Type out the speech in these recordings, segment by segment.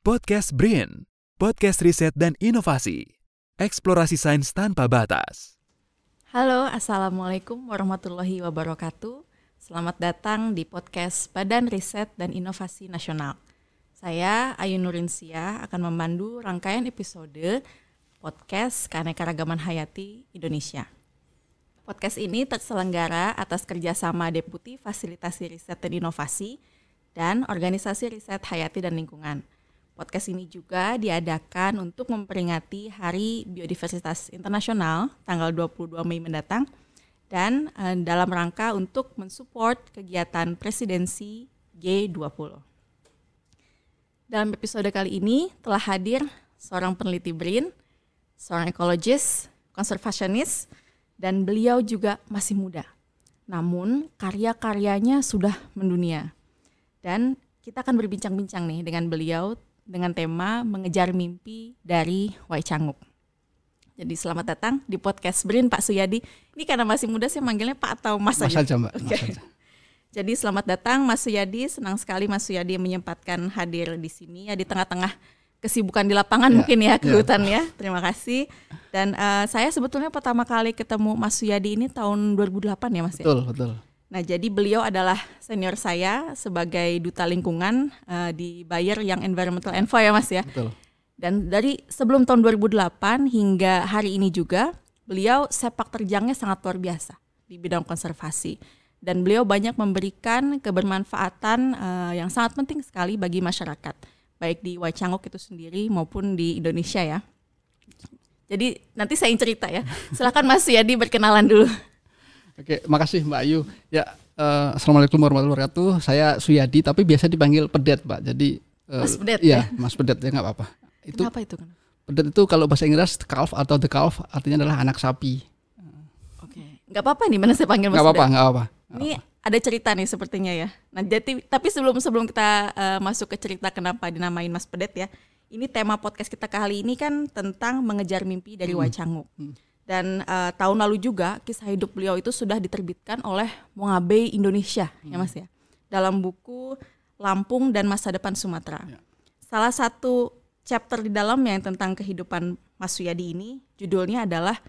Podcast Brain, podcast riset dan inovasi. Eksplorasi sains tanpa batas. Halo, Assalamualaikum warahmatullahi wabarakatuh. Selamat datang di podcast Badan Riset dan Inovasi Nasional. Saya Ayu Nurinsia akan memandu rangkaian episode podcast Keanekaragaman Hayati Indonesia. Podcast ini terselenggara atas kerjasama Deputi Fasilitasi Riset dan Inovasi dan Organisasi Riset Hayati dan Lingkungan. Podcast ini juga diadakan untuk memperingati Hari Biodiversitas Internasional tanggal 22 Mei mendatang dan eh, dalam rangka untuk mensupport kegiatan presidensi G20. Dalam episode kali ini telah hadir seorang peneliti BRIN, seorang ekologis, konservasionis, dan beliau juga masih muda. Namun karya-karyanya sudah mendunia. Dan kita akan berbincang-bincang nih dengan beliau dengan tema mengejar mimpi dari Wai Canguk. Jadi selamat datang di podcast BRIN Pak Suyadi. Ini karena masih muda saya manggilnya Pak atau Mas, Mas aja? aja Mbak. Mas Oke. aja. Jadi selamat datang Mas Suyadi, senang sekali Mas Suyadi menyempatkan hadir di sini ya di tengah-tengah kesibukan di lapangan Ya, mungkin ya ke ya. hutan ya. Terima kasih. Dan eh, saya sebetulnya pertama kali ketemu Mas Suyadi ini tahun 2008 ya Mas ya. Betul, betul. Nah, jadi beliau adalah senior saya sebagai duta lingkungan eh, di Bayer yang Environmental Envo ya Mas ya. Betul. Dan dari sebelum tahun 2008 hingga hari ini juga beliau sepak terjangnya sangat luar biasa di bidang konservasi. Dan beliau banyak memberikan kebermanfaatan eh, yang sangat penting sekali bagi masyarakat, baik di Wacangok itu sendiri maupun di Indonesia ya. Jadi nanti saya ingin cerita ya. Silakan Mas Yadi berkenalan dulu. Oke, makasih Mbak Ayu. Ya, eh, assalamualaikum warahmatullahi wabarakatuh. Saya Suyadi, tapi biasa dipanggil Pedet, Pak. Jadi eh, Mas Pedet, Iya, Mas Pedet ya nggak apa-apa. Itu Kenapa itu? Pedet itu kalau bahasa Inggris the calf atau the calf artinya adalah anak sapi. Oke, nggak apa-apa nih mana saya panggil Mas Nggak apa-apa, nggak apa-apa. Ini ada cerita nih sepertinya ya. Nah, jadi tapi sebelum sebelum kita eh, masuk ke cerita kenapa dinamain Mas Pedet ya. Ini tema podcast kita kali ini kan tentang mengejar mimpi dari Wacanguk. Dan eh, tahun lalu juga kisah hidup beliau itu sudah diterbitkan oleh Mongabe Indonesia ya Mas ya. Dalam buku Lampung dan Masa Depan Sumatera. Salah satu chapter di dalamnya yang tentang kehidupan Mas Suyadi ini judulnya adalah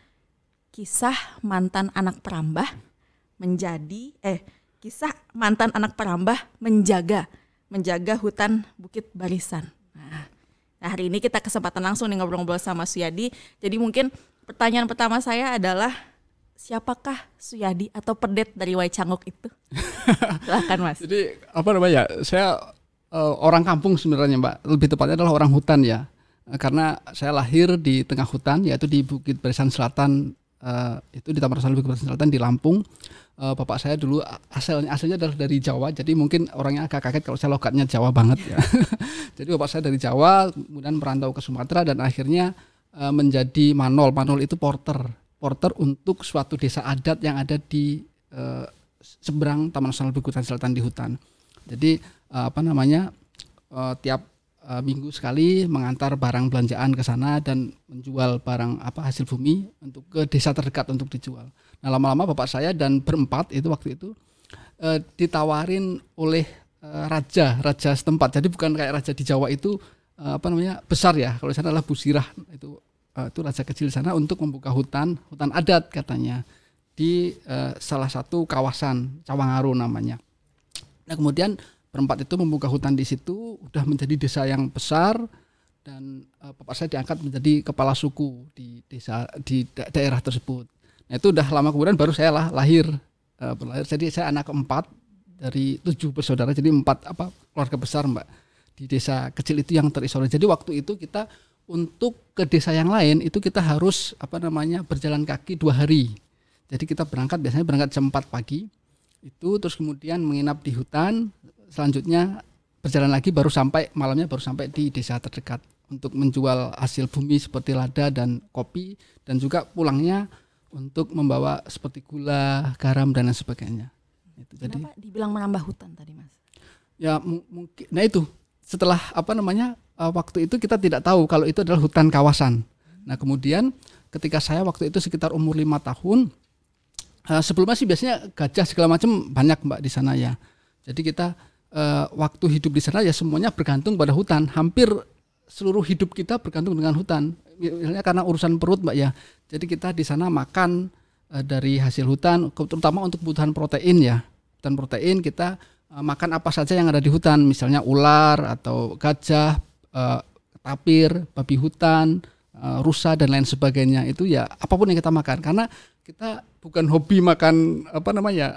kisah mantan anak perambah menjadi eh kisah mantan anak perambah menjaga menjaga hutan Bukit Barisan. Nah, nah, hari ini kita kesempatan langsung nih ngobrol-ngobrol sama Suyadi. Jadi mungkin pertanyaan pertama saya adalah siapakah Suyadi atau pedet dari Waicangok itu? Silahkan Mas. Jadi apa namanya? Saya eh, orang kampung sebenarnya, Mbak. Lebih tepatnya adalah orang hutan ya. Eh, Karena saya lahir di tengah hutan yaitu di Bukit Barisan Selatan eh, itu di Taman Nasional Bukit Barisan Selatan di Lampung. Eh, bapak saya dulu asalnya aslinya adalah dari Jawa, jadi mungkin orangnya agak kaget kalau saya logatnya Jawa banget ya. jadi bapak saya dari Jawa, kemudian merantau ke Sumatera dan akhirnya eh, menjadi manol. Manol itu porter, porter untuk suatu desa adat yang ada di eh, seberang Taman Nasional Barisan Selatan di hutan. Jadi eh, apa namanya eh, tiap eh, minggu sekali mengantar barang belanjaan ke sana dan menjual barang apa hasil bumi untuk ke desa terdekat untuk dijual. Nah lama-lama bapak saya dan berempat itu waktu itu eh, ditawarin oleh eh, raja raja setempat. Jadi bukan kayak raja di Jawa itu apa namanya besar ya. Kalau sana adalah Busirah itu eh, itu raja kecil sana untuk membuka hutan hutan adat katanya di eh, salah satu kawasan Cawangaru namanya. Nah kemudian berempat itu membuka hutan di situ, udah menjadi desa yang besar dan eh, bapak saya diangkat menjadi kepala suku di desa di da- daerah tersebut. Nah itu udah lama kemudian baru saya lah lahir, eh, berlahir. Jadi saya anak keempat dari tujuh bersaudara, jadi empat apa keluarga besar mbak di desa kecil itu yang terisolir. Jadi waktu itu kita untuk ke desa yang lain itu kita harus apa namanya berjalan kaki dua hari. Jadi kita berangkat biasanya berangkat jam 4 pagi itu terus kemudian menginap di hutan selanjutnya berjalan lagi baru sampai malamnya baru sampai di desa terdekat untuk menjual hasil bumi seperti lada dan kopi dan juga pulangnya untuk membawa seperti gula, garam dan lain sebagainya. Itu jadi dibilang menambah hutan tadi Mas? ya mu- mungkin nah itu setelah apa namanya eh, waktu itu kita tidak tahu kalau itu adalah hutan kawasan. Nah kemudian ketika saya waktu itu sekitar umur lima tahun eh, sebelumnya sih biasanya gajah segala macam banyak mbak di sana ya. Jadi kita eh, waktu hidup di sana ya semuanya bergantung pada hutan. Hampir seluruh hidup kita bergantung dengan hutan. Misalnya karena urusan perut mbak ya. Jadi kita di sana makan dari hasil hutan, terutama untuk kebutuhan protein ya. Dan protein kita makan apa saja yang ada di hutan, misalnya ular atau gajah, uh, tapir, babi hutan, uh, rusa dan lain sebagainya. Itu ya apa pun yang kita makan. Karena kita bukan hobi makan apa namanya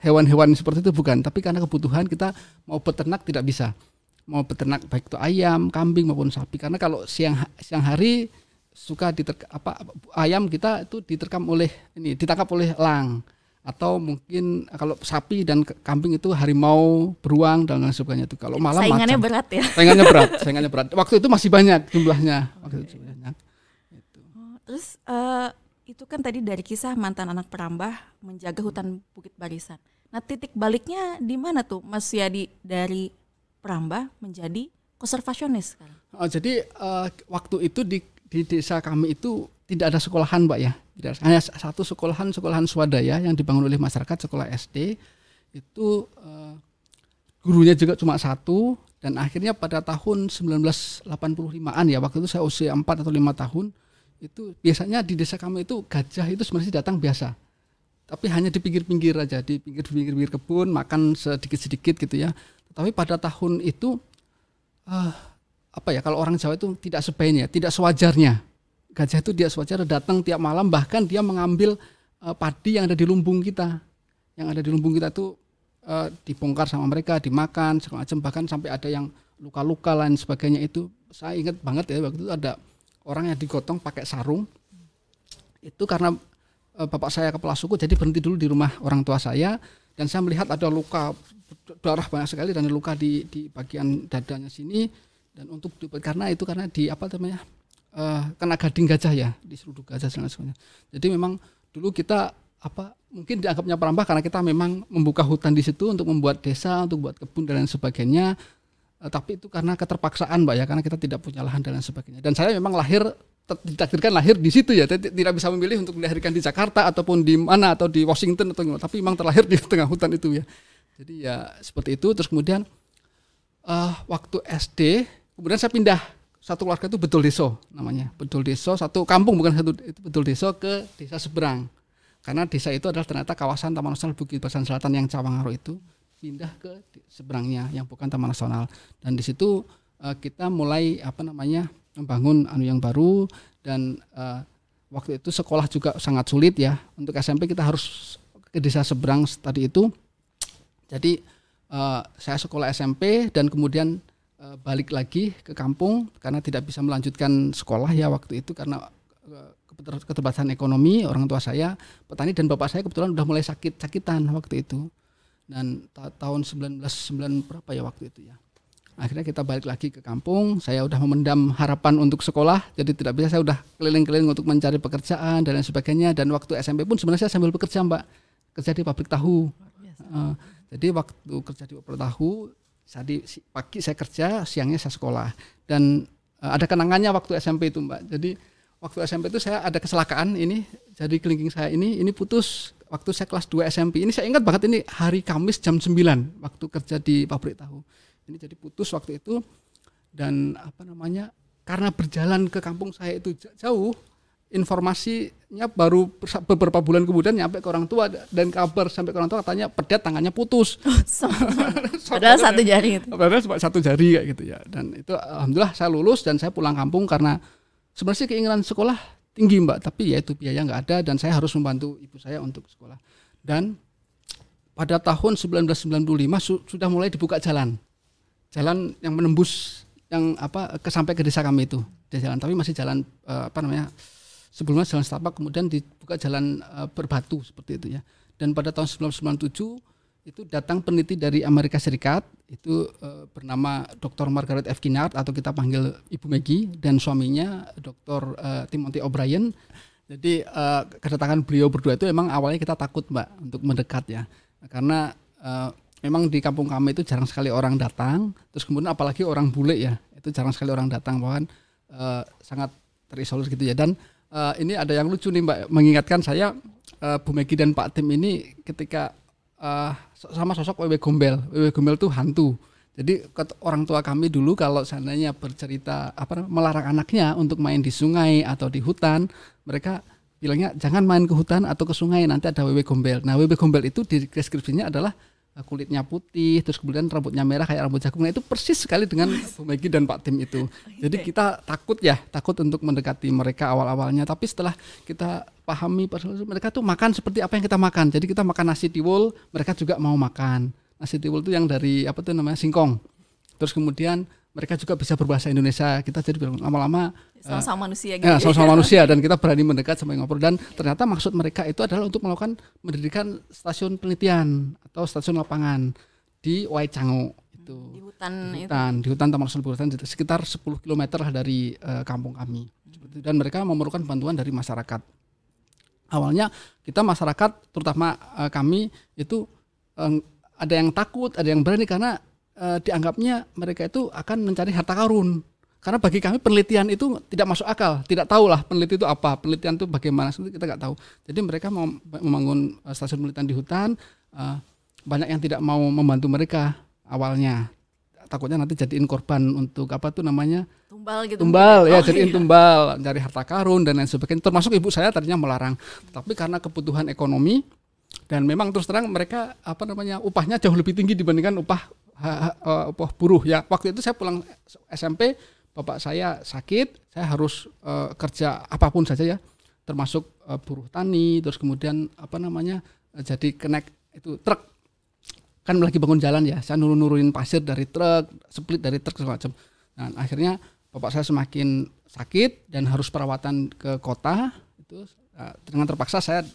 hewan-hewan seperti itu bukan, tapi karena kebutuhan kita mau peternak tidak bisa mau peternak baik itu ayam, kambing maupun sapi. Karena kalau siang siang hari suka diterka, apa ayam kita itu diterkam oleh ini ditangkap oleh elang atau mungkin kalau sapi dan kambing itu harimau, beruang dan lain sebagainya itu. Kalau malam saingannya macam. berat ya. Saingannya berat, saingannya berat. Waktu itu masih banyak jumlahnya. Waktu itu banyak. Itu. Oh, terus uh, itu kan tadi dari kisah mantan anak perambah menjaga hutan Bukit Barisan. Nah titik baliknya di mana tuh Mas Yadi dari perambah menjadi konservasionis sekarang? Oh, jadi uh, waktu itu di di desa kami itu tidak ada sekolahan, Mbak ya. Hanya satu sekolahan sekolahan swadaya yang dibangun oleh masyarakat sekolah SD itu uh, gurunya juga cuma satu. Dan akhirnya pada tahun 1985-an ya waktu itu saya usia 4 atau 5 tahun itu biasanya di desa kami itu gajah itu sebenarnya datang biasa. Tapi hanya di pinggir-pinggir aja di pinggir-pinggir kebun makan sedikit-sedikit gitu ya. Tapi pada tahun itu uh, apa ya kalau orang Jawa itu tidak sebaiknya, tidak sewajarnya. Gajah itu dia sewajarnya datang tiap malam bahkan dia mengambil uh, padi yang ada di lumbung kita. Yang ada di lumbung kita itu uh, dibongkar sama mereka, dimakan segala macam bahkan sampai ada yang luka-luka lain sebagainya itu. Saya ingat banget ya waktu itu ada orang yang digotong pakai sarung. Itu karena uh, bapak saya kepala suku jadi berhenti dulu di rumah orang tua saya dan saya melihat ada luka darah banyak sekali dan luka di di bagian dadanya sini dan untuk karena itu karena di apa namanya uh, kena gading gajah ya di seruduk gajah dan sebagainya. Jadi memang dulu kita apa mungkin dianggapnya perambah karena kita memang membuka hutan di situ untuk membuat desa, untuk buat kebun dan lain sebagainya. Uh, tapi itu karena keterpaksaan, Mbak ya, karena kita tidak punya lahan dan lain sebagainya. Dan saya memang lahir ditakdirkan lahir di situ ya, tidak bisa memilih untuk dilahirkan di Jakarta ataupun di mana atau di Washington atau gimana, tapi memang terlahir di tengah hutan itu ya. Jadi ya seperti itu. Terus kemudian uh, waktu SD, kemudian saya pindah satu keluarga itu betul deso namanya, betul deso satu kampung bukan satu itu betul deso ke desa seberang. Karena desa itu adalah ternyata kawasan Taman Nasional Bukit Barisan Selatan yang Cawangaro itu pindah ke seberangnya yang bukan Taman Nasional. Dan di situ uh, kita mulai apa namanya membangun anu yang baru dan uh, waktu itu sekolah juga sangat sulit ya. Untuk SMP kita harus ke desa seberang tadi itu jadi uh, saya sekolah SMP dan kemudian uh, balik lagi ke kampung karena tidak bisa melanjutkan sekolah ya waktu itu karena uh, keterbatasan ekonomi orang tua saya petani dan bapak saya kebetulan udah mulai sakit sakitan waktu itu. Dan ta tahun 1990 berapa ya waktu itu ya. Akhirnya kita balik lagi ke kampung saya udah memendam harapan untuk sekolah jadi tidak bisa saya udah keliling-keliling untuk mencari pekerjaan dan lain sebagainya. Dan waktu SMP pun sebenarnya saya sambil bekerja mbak kerja di pabrik tahu. Uh, jadi waktu kerja di Opera Tahu, di pagi saya kerja, siangnya saya sekolah. Dan uh, ada kenangannya waktu SMP itu Mbak. Jadi waktu SMP itu saya ada kecelakaan ini, jadi kelingking saya ini ini putus waktu saya kelas 2 SMP. Ini saya ingat banget ini hari Kamis jam 9 waktu kerja di pabrik tahu. Ini jadi putus waktu itu dan apa namanya? Karena berjalan ke kampung saya itu jauh, informasinya baru beberapa bulan kemudian nyampe ke orang tua dan kabar sampai ke orang tua katanya pedet tangannya putus. Padahal satu jari itu. Padahal cuma satu jari kayak gitu ya. Dan itu alhamdulillah saya lulus dan saya pulang kampung karena sebenarnya keinginan sekolah tinggi Mbak, tapi ya itu biaya nggak ada dan saya harus membantu ibu saya untuk sekolah. Dan pada tahun 1995 su sudah mulai dibuka jalan. Jalan yang menembus yang apa ke sampai ke desa kami itu. Jalan tapi masih jalan uh, apa namanya? Sebelumnya jalan setapak kemudian dibuka jalan uh, berbatu seperti itu ya. Dan pada tahun 1997 itu datang peneliti dari Amerika Serikat itu uh, bernama Dr. Margaret F. Kinnard atau kita panggil Ibu Maggie dan suaminya Dr. Uh, Timothy O'Brien. Jadi uh, kedatangan beliau berdua itu memang awalnya kita takut Mbak untuk mendekat ya. Karena uh, memang di kampung kami itu jarang sekali orang datang, terus kemudian apalagi orang bule ya, itu jarang sekali orang datang bahkan uh, sangat terisolir gitu ya dan uh, ini ada yang lucu nih Mbak mengingatkan saya uh, Bu Megi dan Pak Tim ini ketika uh, sama sosok Wewe Gombel. Wewe Gombel tuh hantu. Jadi orang tua kami dulu kalau seandainya bercerita apa melarang anaknya untuk main di sungai atau di hutan, mereka bilangnya jangan main ke hutan atau ke sungai nanti ada wewe gombel. Nah, wewe gombel itu di deskripsinya adalah kulitnya putih, terus kemudian rambutnya merah kayak rambut jagung. Nah, itu persis sekali dengan Bu Megi dan Pak Tim itu. Jadi kita takut ya, takut untuk mendekati mereka awal-awalnya. Tapi setelah kita pahami mereka tuh makan seperti apa yang kita makan. Jadi kita makan nasi tiwul, mereka juga mau makan nasi tiwul itu yang dari apa tuh namanya singkong. Terus kemudian mereka juga bisa berbahasa Indonesia. Kita jadi lama-lama sama-sama uh, manusia gitu. Ya, sama-sama manusia dan kita berani mendekat sampai ngobrol dan ternyata maksud mereka itu adalah untuk melakukan mendirikan stasiun penelitian atau stasiun lapangan di Waichango itu. Di hutan di hutan, itu. di hutan Taman Nasional Hutan sekitar 10 km lah dari uh, kampung kami. Dan mereka memerlukan bantuan dari masyarakat. Awalnya kita masyarakat terutama uh, kami itu uh, ada yang takut, ada yang berani karena e, dianggapnya mereka itu akan mencari harta karun. Karena bagi kami penelitian itu tidak masuk akal, tidak tahu lah peneliti itu apa, penelitian itu bagaimana, kita nggak tahu. Jadi mereka mau membangun eh, stasiun penelitian di hutan, e, banyak yang tidak mau membantu mereka awalnya. Takutnya nanti jadiin korban untuk apa tuh namanya? Tumbal gitu. Tumbal ya, oh, jadiin iya. tumbal, cari harta karun dan lain sebagainya. Termasuk ibu saya tadinya melarang, tapi karena kebutuhan ekonomi, dan memang terus terang mereka apa namanya upahnya jauh lebih tinggi dibandingkan upah uh, buruh ya. Waktu itu saya pulang SMP bapak saya sakit saya harus uh, kerja apa pun saja ya. Termasuk uh, buruh tani terus kemudian apa namanya jadi kenek itu truk. Kan lagi bangun jalan ya saya nurun nurunin pasir dari truk split dari truk segala macam. Nah akhirnya bapak saya semakin sakit dan harus perawatan ke kota itu dengan terpaksa saya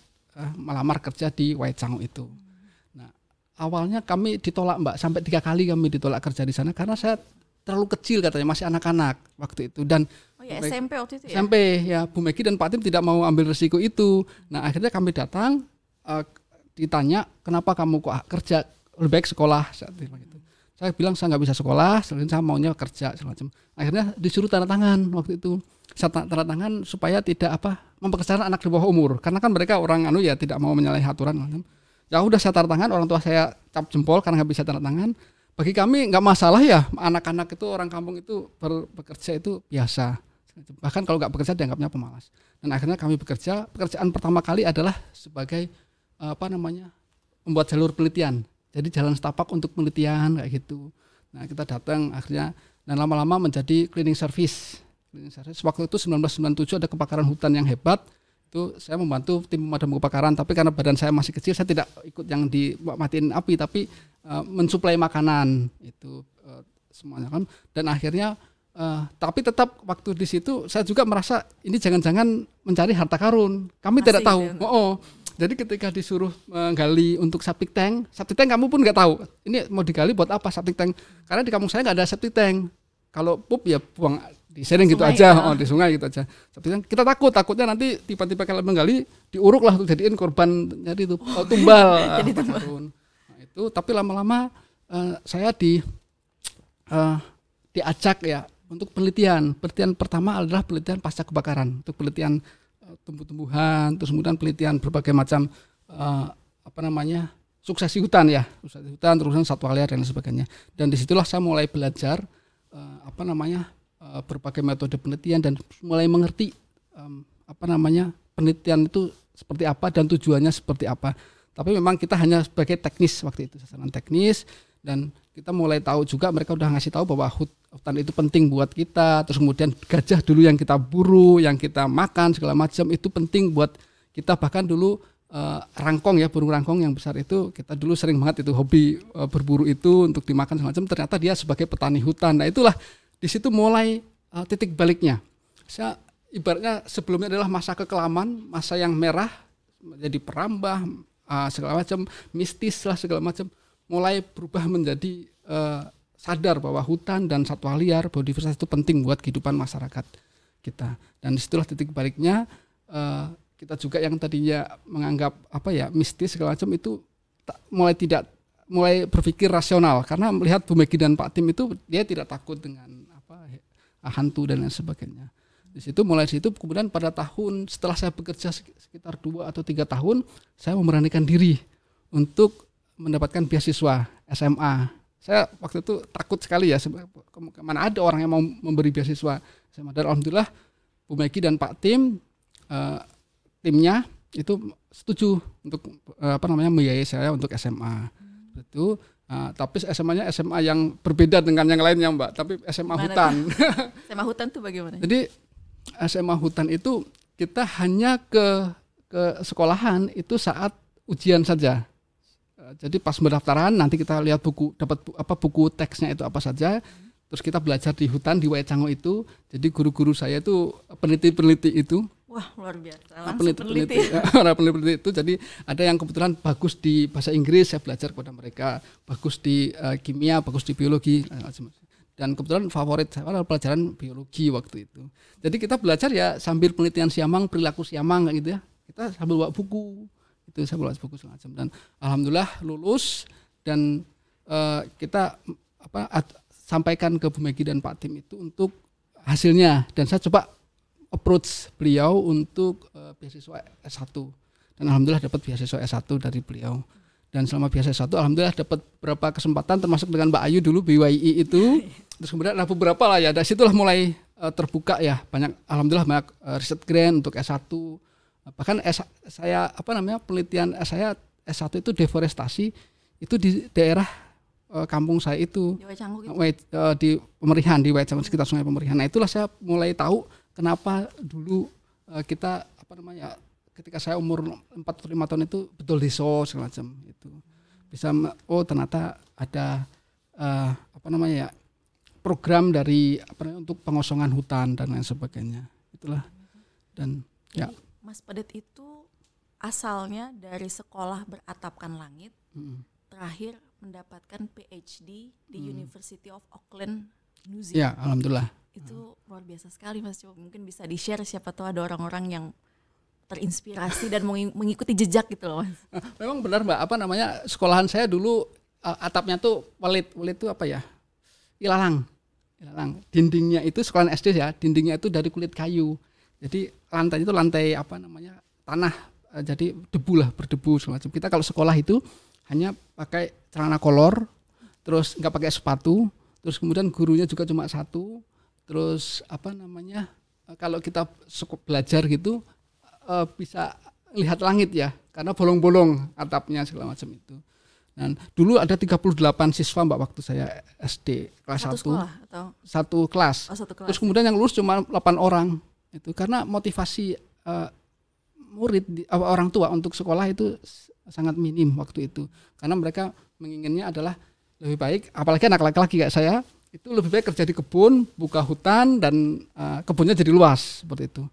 melamar kerja di Waicang itu. Awalnya kami ditolak Mbak, sampai tiga kali kami ditolak kerja di sana karena saya terlalu kecil katanya masih anak-anak waktu itu. Dan oh ya, SMP waktu itu ya? SMP ya. Bu Megi dan Pak Tim tidak mau ambil resiko itu. Nah akhirnya kami datang uh, ditanya kenapa kamu kok kerja lebih baik sekolah? Saat itu saya bilang saya nggak bisa sekolah selain saya maunya kerja semacam akhirnya disuruh tanda tangan waktu itu. Saya tanda tangan supaya tidak apa mempekerjakan anak di bawah umur. Karena kan mereka orang anu ya tidak mau menyalahi aturan ya udah saya tanda tangan orang tua saya cap jempol karena nggak bisa tanda tangan. Bagi kami nggak masalah ya anak-anak itu orang kampung itu bekerja itu biasa. Bahkan kalau nggak bekerja dianggapnya pemalas. Dan akhirnya kami bekerja pekerjaan pertama kali adalah sebagai apa namanya membuat jalur penelitian. Jadi jalan setapak untuk penelitian kayak gitu. Nah kita datang akhirnya dan lama-lama menjadi cleaning service. Waktu itu 1997 ada kebakaran hutan yang hebat. Itu saya membantu tim pemadam kebakaran, tapi karena badan saya masih kecil, saya tidak ikut yang dimatiin api, tapi uh, mensuplai makanan itu uh, semuanya kan. Dan akhirnya, uh, tapi tetap waktu di situ saya juga merasa ini jangan-jangan mencari harta karun. Kami Masih tidak tahu. Ya. Oh, oh. Jadi ketika disuruh menggali untuk septic tank, septic tank kamu pun nggak tahu. Ini mau digali buat apa septic tank? Karena di kampung saya nggak ada septic tank. Kalau pup ya buang di sharing gitu aja, ya. oh, di sungai gitu aja. Tapi kita takut, takutnya nanti tiba-tiba kalau menggali diuruk lah untuk jadiin korban jadi itu oh, tumbal. jadi tumbal. Nah, itu tapi lama-lama uh, saya di uh, diajak ya untuk penelitian. Penelitian pertama adalah penelitian pasca kebakaran, untuk penelitian uh, tumbuh-tumbuhan, terus kemudian penelitian berbagai macam uh, apa namanya suksesi hutan ya, suksesi hutan, terusan satwa liar dan sebagainya. Dan di situlah saya mulai belajar uh, apa namanya uh, berbagai metode penelitian dan mulai mengerti um, apa namanya penelitian itu seperti apa dan tujuannya seperti apa. Tapi memang kita hanya sebagai teknis waktu itu sasaran teknis dan kita mulai tahu juga mereka udah ngasih tahu bahwa hutan itu penting buat kita. Terus kemudian gajah dulu yang kita buru, yang kita makan segala macam itu penting buat kita bahkan dulu uh, rangkong ya burung rangkong yang besar itu kita dulu sering banget itu hobi uh, berburu itu untuk dimakan semacam ternyata dia sebagai petani hutan nah itulah di situ mulai uh, titik baliknya. Saya ibaratnya sebelumnya adalah masa kekelaman, masa yang merah, menjadi perambah, uh, segala macam, mistis lah segala macam, mulai berubah menjadi uh, sadar bahwa hutan dan satwa liar, biodiversitas itu penting buat kehidupan masyarakat kita. Dan di situlah titik baliknya uh, kita juga yang tadinya menganggap apa ya mistis segala macam itu mulai tidak mulai berpikir rasional karena melihat Bu Megi dan Pak Tim itu dia tidak takut dengan hantu dan lain sebagainya. Di situ mulai situ kemudian pada tahun setelah saya bekerja sekitar dua atau tiga tahun saya memberanikan diri untuk mendapatkan beasiswa SMA saya waktu itu takut sekali ya ke mana ada orang yang mau memberi beasiswa SMA dan alhamdulillah Bu Megi dan Pak Tim eh, timnya itu setuju untuk eh, apa namanya membiayai saya untuk SMA itu eh, tapi SMA-nya SMA yang berbeda dengan yang lainnya Mbak tapi SMA Gimana hutan Tema hutan tuh bagaimana? jadi SMA hutan itu kita hanya ke ke sekolahan itu saat ujian saja. Eh, Jadi pas pendaftaran nanti kita lihat buku dapat bu- apa buku teksnya itu apa saja. Terus kita belajar di hutan di Waecango itu. Jadi guru-guru saya itu peneliti-peneliti itu, Wah luar biasa. Langsung peneliti-peneliti peneliti. para peneliti itu. Jadi ada yang kebetulan bagus di bahasa Inggris saya belajar kepada mereka, bagus di eh, kimia, bagus di biologi. Dan kebetulan favorit saya adalah pelajaran biologi waktu itu. Jadi kita belajar ya sambil penelitian siamang, perilaku siamang kayak gitu ya. Kita sambil bawa buku. Itu saya bawa buku segala macam dan alhamdulillah lulus dan eh, kita apa sampaikan ke Bu Megi dan Pak Tim itu untuk hasilnya dan saya coba approach beliau untuk eh, beasiswa S1 dan alhamdulillah dapat beasiswa S1 dari beliau. Dan selama beasiswa S1 alhamdulillah dapat beberapa kesempatan termasuk dengan Mbak Ayu dulu BYI itu. Terus kemudian ada beberapa lah ya dari situlah mulai eh, terbuka ya. Banyak alhamdulillah banyak eh, riset grant untuk S1 bahkan S, saya apa namanya penelitian saya S1 itu deforestasi itu di daerah eh, kampung saya itu. Canggu gitu. Eh, di pemerihan di Waitangi sekitar Sungai Pemerihan. Nah itulah saya mulai tahu kenapa dulu eh, kita apa namanya ketika saya umur 45 tahun itu betul deso segala macam itu bisa oh ternyata ada eh, apa namanya ya program dari apa namanya untuk pengosongan hutan dan lain sebagainya. Itulah. Dan ya. Mas Padet itu asalnya dari sekolah beratapkan langit, mm, terakhir mendapatkan PhD di University of Auckland, New Zealand. ya alhamdulillah Itu luar biasa sekali Mas. Coba mungkin bisa di-share siapa tahu ada orang-orang yang terinspirasi dan mengi- mengikuti jejak gitu loh Mas. Nah, memang benar mbak. Apa namanya sekolahan saya dulu uh, atapnya tuh welit welit itu apa ya? Ilalang. Ilalang. Dindingnya itu sekolahan SD ya dindingnya itu dari kulit kayu. Jadi lantai itu lantai apa namanya tanah. Uh, jadi debu lah berdebu semacam kita kalau sekolah itu hanya pakai celana kolor terus nggak pakai sepatu terus kemudian gurunya juga cuma satu terus apa namanya uh, kalau kita seko- belajar gitu eh, bisa lihat langit ya karena bolong-bolong atapnya segala macam itu. Dan dulu ada 38 siswa Mbak waktu saya SD kelas Satu 1 sekolah atau satu kelas. oh, satu kelas. Terus kemudian yang lulus cuma 8 orang. Itu karena motivasi eh, murid di- apa, orang tua untuk sekolah itu sangat minim waktu itu. Karena mereka menginginnya adalah lebih baik apalagi anak laki-laki kayak saya itu lebih baik kerja di kebun, buka hutan dan eh, kebunnya jadi luas seperti itu.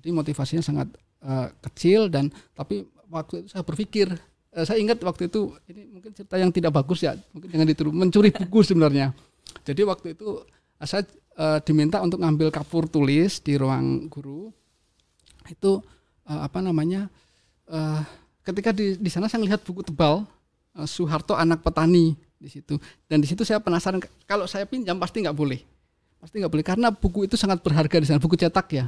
Jadi motivasinya sangat eh, kecil dan tapi waktu itu saya berpikir eh, saya ingat waktu itu ini mungkin cerita yang tidak bagus ya, mungkin jangan ditiru mencuri buku sebenarnya. Jadi waktu itu eh, saya eh, diminta untuk ngambil kapur tulis di ruang guru. Itu eh, apa namanya? eh, ketika di di sana saya lihat buku tebal eh, Soeharto anak petani di situ. Dan di situ saya penasaran kalau saya pinjam pasti nggak boleh. Pasti nggak boleh karena buku itu sangat berharga di sana. Buku cetak ya.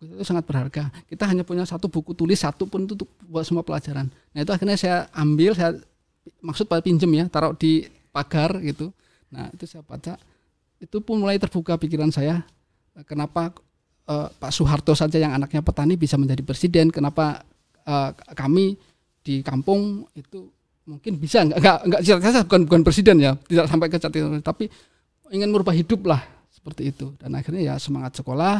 Buku itu sangat berharga. Kita hanya punya satu buku tulis satu pun itu buat semua pelajaran. Nah itu akhirnya saya ambil saya maksud pada pinjem ya taruh di pagar gitu. Nah itu saya baca. Itu pun mulai terbuka pikiran saya kenapa eh, Pak Soeharto saja yang anaknya petani bisa menjadi presiden kenapa eh, kami di kampung itu mungkin bisa nggak nggak nggak cita-cita bukan bukan presiden ya tidak sampai ke cita-cita tapi ingin merubah hidup lah seperti itu. Dan akhirnya ya semangat sekolah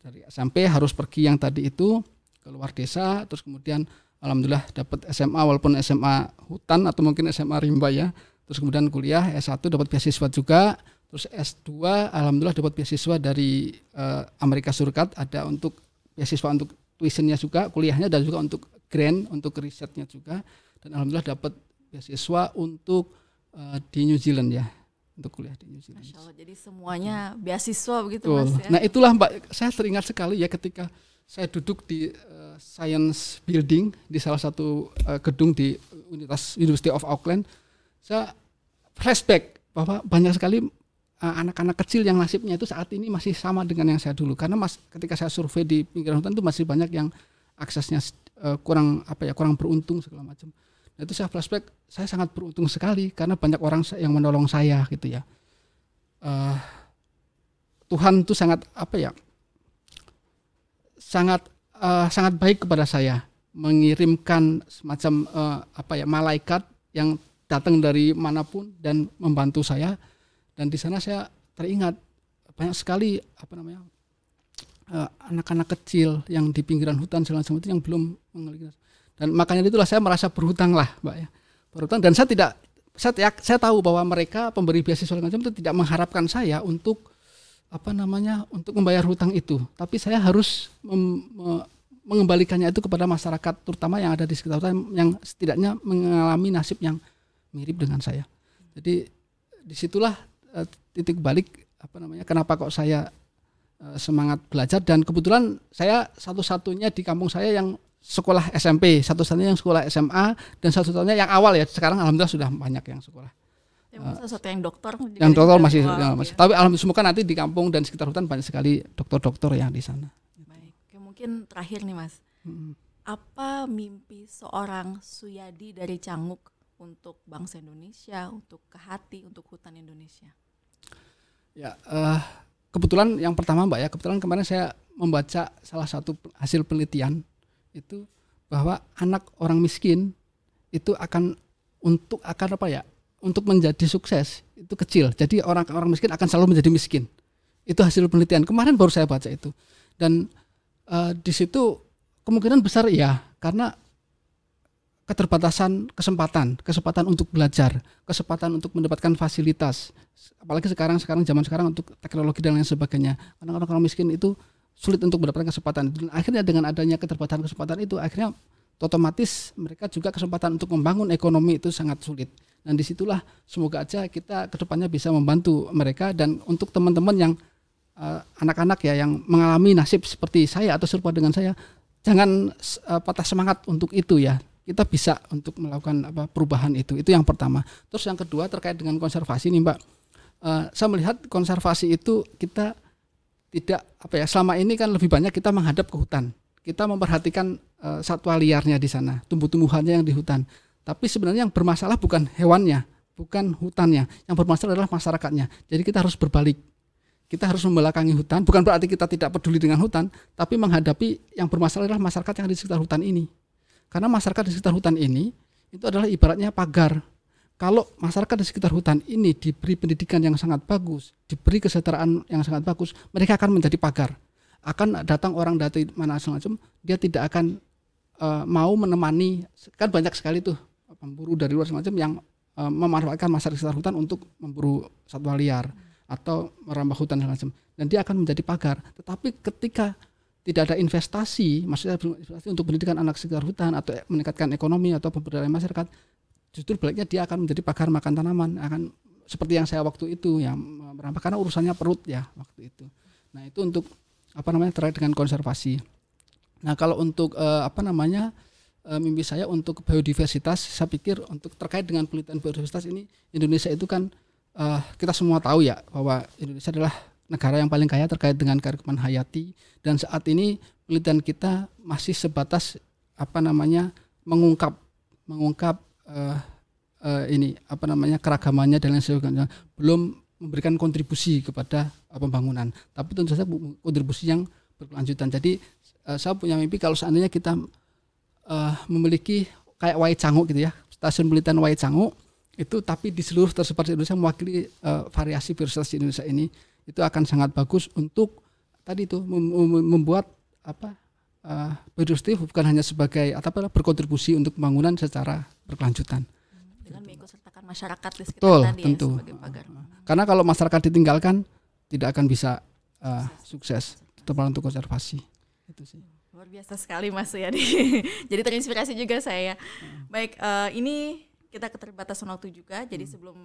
dari SMP harus pergi yang tadi itu ke luar desa terus kemudian alhamdulillah dapat SMA walaupun SMA hutan atau mungkin SMA rimba ya terus kemudian kuliah S1 dapat beasiswa juga terus S2 alhamdulillah dapat beasiswa dari eh, Amerika Serikat ada untuk beasiswa untuk tuitionnya juga kuliahnya dan juga untuk grant untuk risetnya juga dan alhamdulillah dapat beasiswa untuk eh, di New Zealand ya untuk kuliah di New Zealand. Masya Allah, jadi semuanya beasiswa begitu Betul. Mas ya. Nah itulah Mbak, saya teringat sekali ya ketika saya duduk di eh, Science Building di salah satu eh, gedung di Universitas University of Auckland, saya flashback bahwa banyak sekali anak-anak kecil yang nasibnya itu saat ini masih sama dengan yang saya dulu karena mas ketika saya survei di pinggiran hutan itu masih banyak yang aksesnya eh, kurang apa ya kurang beruntung segala macam Nah, itu saya flashback, saya sangat beruntung sekali karena banyak orang yang menolong saya gitu ya. Uh, Tuhan itu sangat apa ya? Sangat uh, sangat baik kepada saya, mengirimkan semacam uh, apa ya malaikat yang datang dari mana pun dan membantu saya dan di sana saya teringat banyak sekali apa namanya anak-anak uh, kecil yang di pinggiran hutan segala macam itu yang belum mengalami dan makanya itulah saya merasa berhutang lah mbak ya. Berhutang. Dan saya tidak saya saya tahu bahwa mereka pemberi beasiswa segala macam itu tidak mengharapkan saya untuk apa namanya untuk membayar hutang itu. Tapi saya harus mem, me, mengembalikannya itu kepada masyarakat terutama yang ada di sekitar hutan yang setidaknya mengalami nasib yang mirip dengan saya. Jadi di situlah uh, titik balik apa namanya kenapa kok saya semangat belajar. Dan kebetulan saya satu-satunya di kampung saya yang sekolah SMP satu-satunya yang sekolah SMA dan satu-satunya yang awal ya. Sekarang alhamdulillah sudah banyak yang sekolah. Yang uh, satu yang dokter yang dokter masih, ya, masih. Tapi alhamdulillah semoga nanti di kampung dan sekitar hutan banyak sekali dokter-dokter yang di sana. Baik mungkin terakhir nih mas. Hmm. apa mimpi seorang Suyadi dari Canguk untuk bangsa Indonesia untuk ke hati untuk hutan Indonesia? Ya uh, kebetulan yang pertama mbak ya kebetulan kemarin saya membaca salah satu hasil penelitian itu bahwa anak orang miskin itu akan untuk akan apa ya untuk menjadi sukses itu kecil. Jadi orang-orang miskin akan selalu menjadi miskin. Itu hasil penelitian. Kemarin baru saya baca itu. Dan uh, di situ kemungkinan besar ya karena keterbatasan kesempatan, kesempatan untuk belajar, kesempatan untuk mendapatkan fasilitas. Apalagi sekarang sekarang zaman sekarang untuk teknologi dan lain sebagainya. Karena orang-orang miskin itu sulit untuk mendapatkan kesempatan. Dan akhirnya dengan adanya keterbatasan kesempatan itu akhirnya otomatis mereka juga kesempatan untuk membangun ekonomi itu sangat sulit. Dan di situlah semoga aja kita ke depannya bisa membantu mereka dan untuk teman-teman yang eh, anak-anak uh, ya yang mengalami nasib seperti saya atau serupa dengan saya, jangan uh, patah semangat untuk itu ya. Kita bisa untuk melakukan apa perubahan itu. Itu yang pertama. Terus yang kedua terkait dengan konservasi nih Mbak. Uh, saya melihat konservasi itu kita tidak apa ya selama ini kan lebih banyak kita menghadap ke hutan. Kita memperhatikan uh, satwa liarnya di sana, tumbuh-tumbuhannya yang di hutan tapi sebenarnya yang bermasalah bukan hewannya, bukan hutannya. Yang bermasalah adalah masyarakatnya. Jadi kita harus berbalik. Kita harus membelakangi hutan. Bukan berarti kita tidak peduli dengan hutan, tapi menghadapi yang bermasalah adalah masyarakat yang di sekitar hutan ini. Karena masyarakat di sekitar hutan ini itu adalah ibaratnya pagar. Kalau masyarakat di sekitar hutan ini diberi pendidikan yang sangat bagus, diberi kesejahteraan yang sangat bagus, mereka akan menjadi pagar. Akan datang orang dari mana semacam, dia tidak akan uh, mau menemani. Kan banyak sekali tuh pemburu dari luar semacam yang e, memanfaatkan masyarakat sekitar hutan untuk memburu satwa liar atau merambah hutan dan macam dan dia akan menjadi pagar tetapi ketika tidak ada investasi maksudnya investasi untuk pendidikan anak sekitar hutan atau meningkatkan ekonomi atau pemberdayaan masyarakat justru baliknya dia akan menjadi pagar makan tanaman akan seperti yang saya waktu itu yang merambah karena urusannya perut ya waktu itu. Nah itu untuk apa namanya terkait dengan konservasi. Nah kalau untuk uh, apa namanya e, mimpi saya untuk biodiversitas saya pikir untuk terkait dengan penelitian biodiversitas ini Indonesia itu kan e, kita semua tahu ya bahwa Indonesia adalah negara yang paling kaya terkait dengan kearifan hayati. Dan saat ini penelitian kita masih sebatas apa namanya mengungkap mengungkap uh, uh, ini apa namanya keragamannya dan lain sebagainya. Belum memberikan kontribusi kepada uh, pembangunan. Tapi tentu saja kontribusi yang berkelanjutan. Jadi uh, saya punya mimpi kalau seandainya kita uh, memiliki kayak Wai Cangu gitu ya, stasiun penelitian Wai Cangu itu tapi di seluruh tersebar di Indonesia mewakili uh, variasi biodiversitas di Indonesia ini itu akan sangat bagus untuk tadi itu mem membuat apa uh, bukan hanya sebagai atau apa berkontribusi untuk pembangunan secara berkelanjutan. Dengan mengikutsertakan masyarakat di sekitar Betul, tadi ya, tentu. ya pagar. Karena kalau masyarakat ditinggalkan tidak akan bisa uh, sukses terutama untuk konservasi. Itu sih. Luar biasa sekali Mas ya. jadi terinspirasi juga saya. Baik, uh, ini kita keterbatasan waktu juga. Jadi hmm. sebelum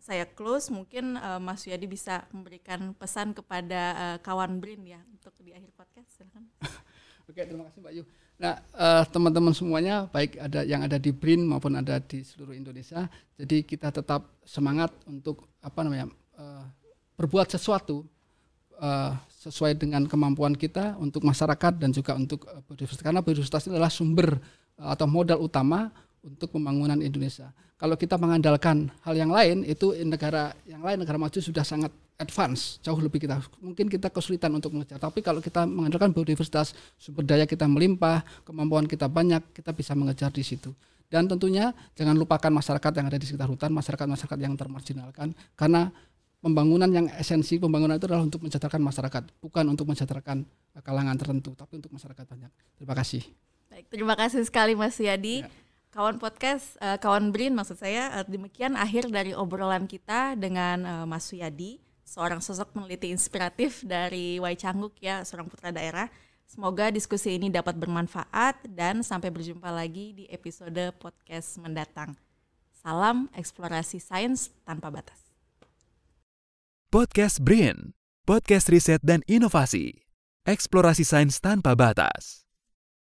saya close, mungkin uh, Mas Yadi bisa memberikan pesan kepada uh, kawan Brin ya untuk di akhir podcast. Silakan. Oke, terima kasih Mbak Yu. Nah, uh, teman-teman semuanya, baik ada yang ada di Brin maupun ada di seluruh Indonesia, jadi kita tetap semangat untuk apa namanya uh, berbuat sesuatu uh, sesuai dengan kemampuan kita untuk masyarakat dan juga untuk biodiversitas karena biodiversitas adalah sumber atau modal utama untuk pembangunan Indonesia. Kalau kita mengandalkan hal yang lain itu negara yang lain negara maju sudah sangat advance, jauh lebih kita. Mungkin kita kesulitan untuk mengejar. Tapi kalau kita mengandalkan biodiversitas, sumber daya kita melimpah, kemampuan kita banyak, kita bisa mengejar di situ. Dan tentunya jangan lupakan masyarakat yang ada di sekitar hutan, masyarakat-masyarakat yang termarginalkan karena pembangunan yang esensi pembangunan itu adalah untuk mensejahterakan masyarakat, bukan untuk mensejahterakan kalangan tertentu, tapi untuk masyarakat banyak. Terima kasih. Baik, terima kasih sekali Mas Yadi. Ya. Kawan podcast, uh, kawan Brin maksud saya, uh, demikian akhir dari obrolan kita dengan uh, Mas Suyadi, seorang sosok peneliti inspiratif dari Wai Cangguk ya, seorang putra daerah. Semoga diskusi ini dapat bermanfaat dan sampai berjumpa lagi di episode podcast mendatang. Salam eksplorasi sains tanpa batas. Podcast BRIN, podcast riset dan inovasi, eksplorasi sains tanpa batas.